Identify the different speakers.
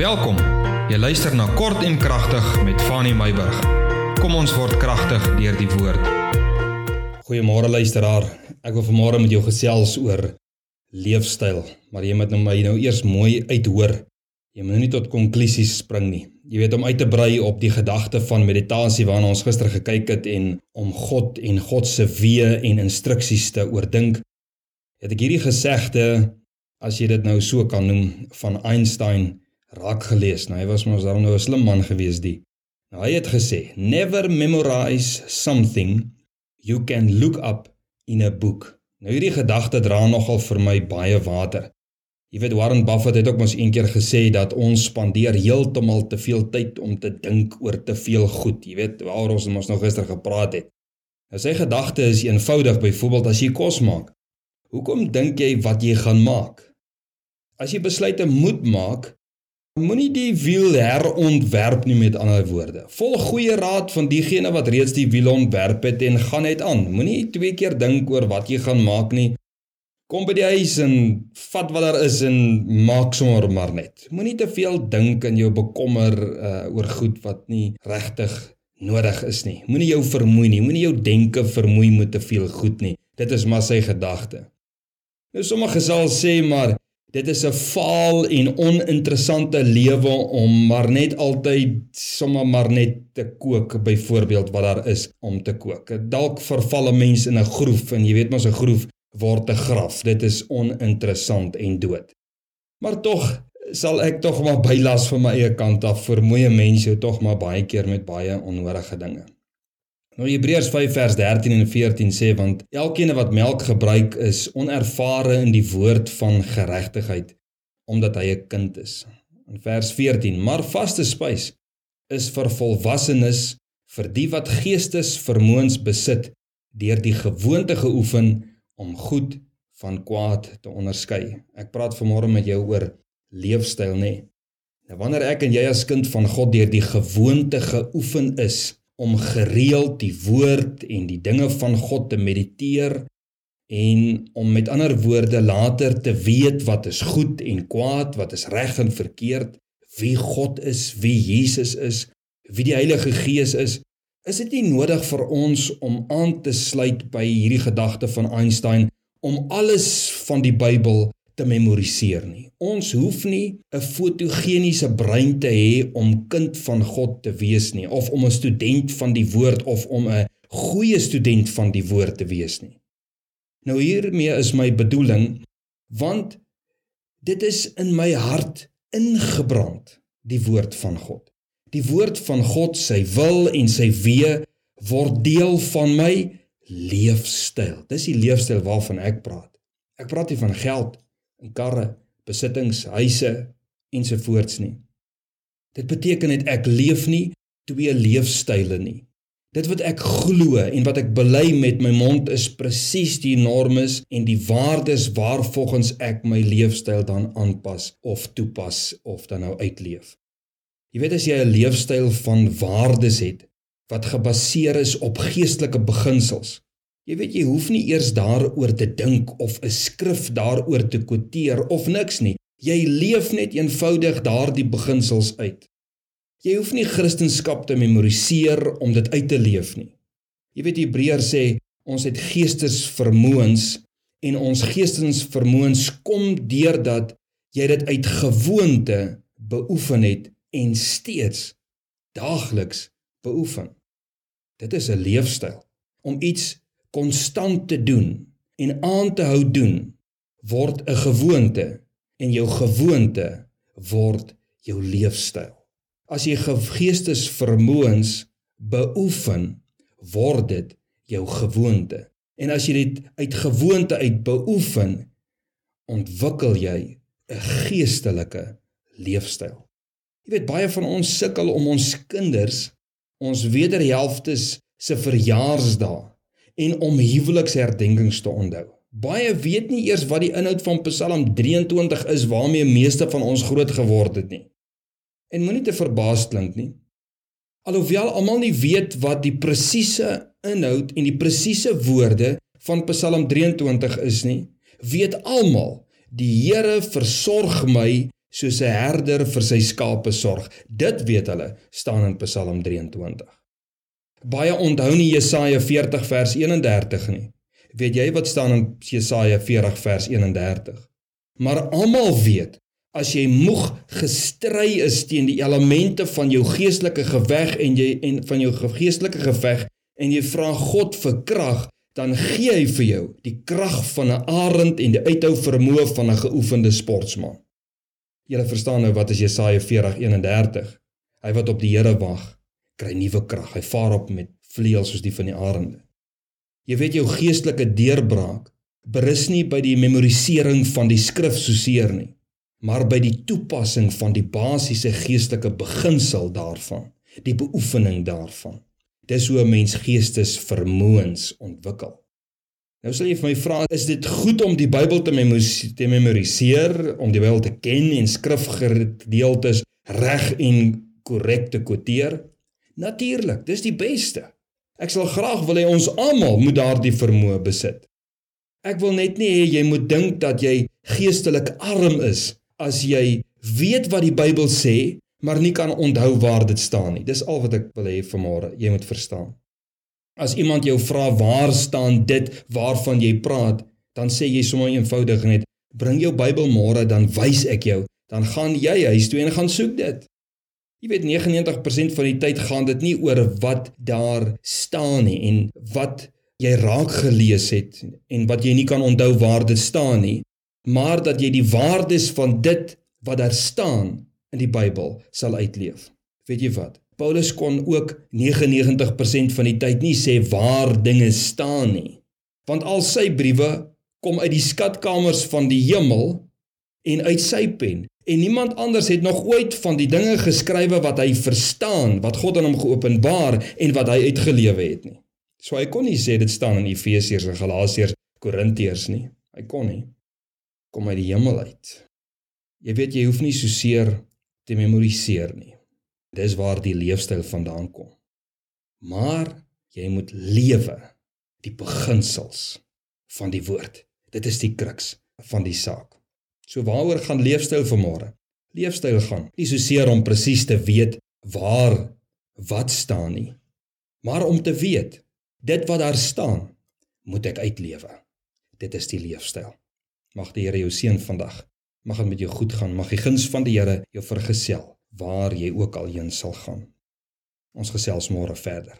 Speaker 1: Welkom. Jy luister na Kort en Kragtig met Fanny Meyburg. Kom ons word kragtig deur die woord.
Speaker 2: Goeiemôre luisteraar. Ek wil vanmôre met jou gesels oor leefstyl, maar jy moet nou my nou eers mooi uithoor. Jy moet nou nie tot konklusies spring nie. Jy weet om uit te brei op die gedagte van meditasie waarna ons gister gekyk het en om God en God se weë en instruksies te oordink. Het ek hierdie gesegde as jy dit nou so kan noem van Einstein raak gelees. Nou hy was mos daarom nou 'n slim man gewees die. Nou hy het gesê, "Never memorize something you can look up in a book." Nou hierdie gedagte dra nogal vir my baie water. Jy weet Warren Buffett het ook mos eendag gesê dat ons spandeer heeltemal te veel tyd om te dink oor te veel goed. Jy weet waaroor ons mos nou gister gepraat het. Nou sy gedagte is eenvoudig, byvoorbeeld as jy kos maak. Hoekom dink jy wat jy gaan maak? As jy besluite moet maak, Moenie die wiel herontwerp nie met ander woorde. Volg goeie raad van diegene wat reeds die wiel ontwerp het en gaan net aan. Moenie twee keer dink oor wat jy gaan maak nie. Kom by die huis en vat wat daar is en maak sommer maar net. Moenie te veel dink en jou bekommer uh, oor goed wat nie regtig nodig is nie. Moenie jou vermoei nie. Moenie jou denke vermoei met te veel goed nie. Dit is maar sy gedagte. Nou sommige sal sê maar Dit is 'n vaal en oninteressante lewe om maar net altyd sommer maar net te kook byvoorbeeld wat daar is om te kook. Dalk verval 'n mens in 'n groef en jy weet mos 'n groef word 'n graf. Dit is oninteressant en dood. Maar tog sal ek tog maar bylas van my eie kant af vir moeë mense tog maar baie keer met baie onnodige dinge. Nou Hebreërs 5 vers 13 en 14 sê want elkeen wat melk gebruik is onervare in die woord van geregtigheid omdat hy 'n kind is. In vers 14: Maar vaste spys is vir volwassenes vir die wat geestes vermoëns besit deur die gewoonte geoefen om goed van kwaad te onderskei. Ek praat vanmôre met jou oor leefstyl nê. Nou wanneer ek en jy as kind van God deur die gewoonte geoefen is om gereeld die woord en die dinge van God te mediteer en om met ander woorde later te weet wat is goed en kwaad, wat is reg en verkeerd, wie God is, wie Jesus is, wie die Heilige Gees is, is dit nie nodig vir ons om aan te sluit by hierdie gedagte van Einstein om alles van die Bybel te memoriseer nie. Ons hoef nie 'n fotogeniese brein te hê om kind van God te wees nie of om 'n student van die woord of om 'n goeie student van die woord te wees nie. Nou hiermee is my bedoeling want dit is in my hart ingebrand die woord van God. Die woord van God, sy wil en sy weë word deel van my leefstyl. Dis die leefstyl waarvan ek praat. Ek praat nie van geld en karre, besittings, huise ensovoorts nie. Dit beteken net ek leef nie twee leefstyle nie. Dit wat ek glo en wat ek bely met my mond is presies die normes en die waardes waarvolgens ek my leefstyl dan aanpas of toepas of dan nou uitleef. Jy weet as jy 'n leefstyl van waardes het wat gebaseer is op geestelike beginsels, Jy weet jy hoef nie eers daaroor te dink of 'n skrif daaroor te quoteer of niks nie. Jy leef net eenvoudig daardie beginsels uit. Jy hoef nie Christendom te memoriseer om dit uit te leef nie. Jy weet Hebreërs sê ons het geestesvermoëns en ons geestesvermoëns kom deurdat jy dit uit gewoonte beoefen het en steeds daagliks beoefen. Dit is 'n leefstyl om iets konstant te doen en aan te hou doen word 'n gewoonte en jou gewoonte word jou leefstyl. As jy geestes vermoëns beoefen, word dit jou gewoonte. En as jy dit uit gewoonte uit beoefen, ontwikkel jy 'n geestelike leefstyl. Jy weet baie van ons sukkel om ons kinders, ons wederhelftes se verjaarsdae en om huweliksherdenkings te onthou. Baie weet nie eers wat die inhoud van Psalm 23 is waarmee meeste van ons groot geword het nie. En moenie te verbaas klink nie. Alhoewel almal nie weet wat die presiese inhoud en die presiese woorde van Psalm 23 is nie, weet almal die Here versorg my soos 'n herder vir sy skape sorg. Dit weet hulle, staan in Psalm 23. Baie onthou nie Jesaja 40 vers 31 nie. Weet jy wat staan in Jesaja 40 vers 31? Maar almal weet as jy moeg gestry is teen die elemente van jou geestelike geveg en jy en van jou geestelike geveg en jy vra God vir krag, dan gee hy vir jou die krag van 'n arend en die uithou vermoë van 'n geoefende sportsman. Jy verstaan nou wat is Jesaja 40:31. Hy wat op die Here wag, kry nuwe krag. Hy vaar op met vleuels soos die van die arende. Jy weet jou geestelike deurbraak berus nie by die memorisering van die skrif soseer nie, maar by die toepassing van die basiese geestelike beginsel daarvan, die beoefening daarvan. Dis hoe 'n mens geestesvermoëns ontwikkel. Nou sal jy vir my vra, is dit goed om die Bybel te memoriseer, om die Bybel te ken en skrifgedeeltes reg en korrek te kwoteer? Natuurlik, dis die beste. Ek sal graag wil hê ons almal moet daardie vermoë besit. Ek wil net nie hê jy moet dink dat jy geestelik arm is as jy weet wat die Bybel sê, maar nie kan onthou waar dit staan nie. Dis al wat ek wil hê vanmôre jy moet verstaan. As iemand jou vra waar staan dit waarvan jy praat, dan sê jy sommer eenvoudig net bring jou Bybel môre dan wys ek jou. Dan gaan jy huis toe en gaan soek dit. Jy weet 99% van die tyd gaan dit nie oor wat daar staan nie en wat jy raak gelees het en wat jy nie kan onthou waar dit staan nie, maar dat jy die waardes van dit wat daar staan in die Bybel sal uitleef. Weet jy wat? Paulus kon ook 99% van die tyd nie sê waar dinge staan nie. Want al sy briewe kom uit die skatkamers van die hemel en uit sy pen en niemand anders het nog ooit van die dinge geskrywe wat hy verstaan, wat God aan hom geopenbaar en wat hy uitgelewe het nie. So hy kon nie sê dit staan in Efesiërs en Galasiërs, Korintiërs nie. Hy kon nie. Kom uit die hemel uit. Jy weet jy hoef nie so seer te memoriseer nie. Dis waar die leefstyl vandaan kom. Maar jy moet lewe die beginsels van die woord. Dit is die kruks van die saak. So waaroor gaan leefstyl vanmôre? Leefstyl gaan nie so seer om presies te weet waar wat staan nie, maar om te weet dit wat daar staan moet ek uitlewe. Dit is die leefstyl. Mag die Here jou seën vandag. Mag dit met jou goed gaan. Mag die guns van die Here jou vergesel waar jy ook al heen sal gaan. Ons gesels môre verder.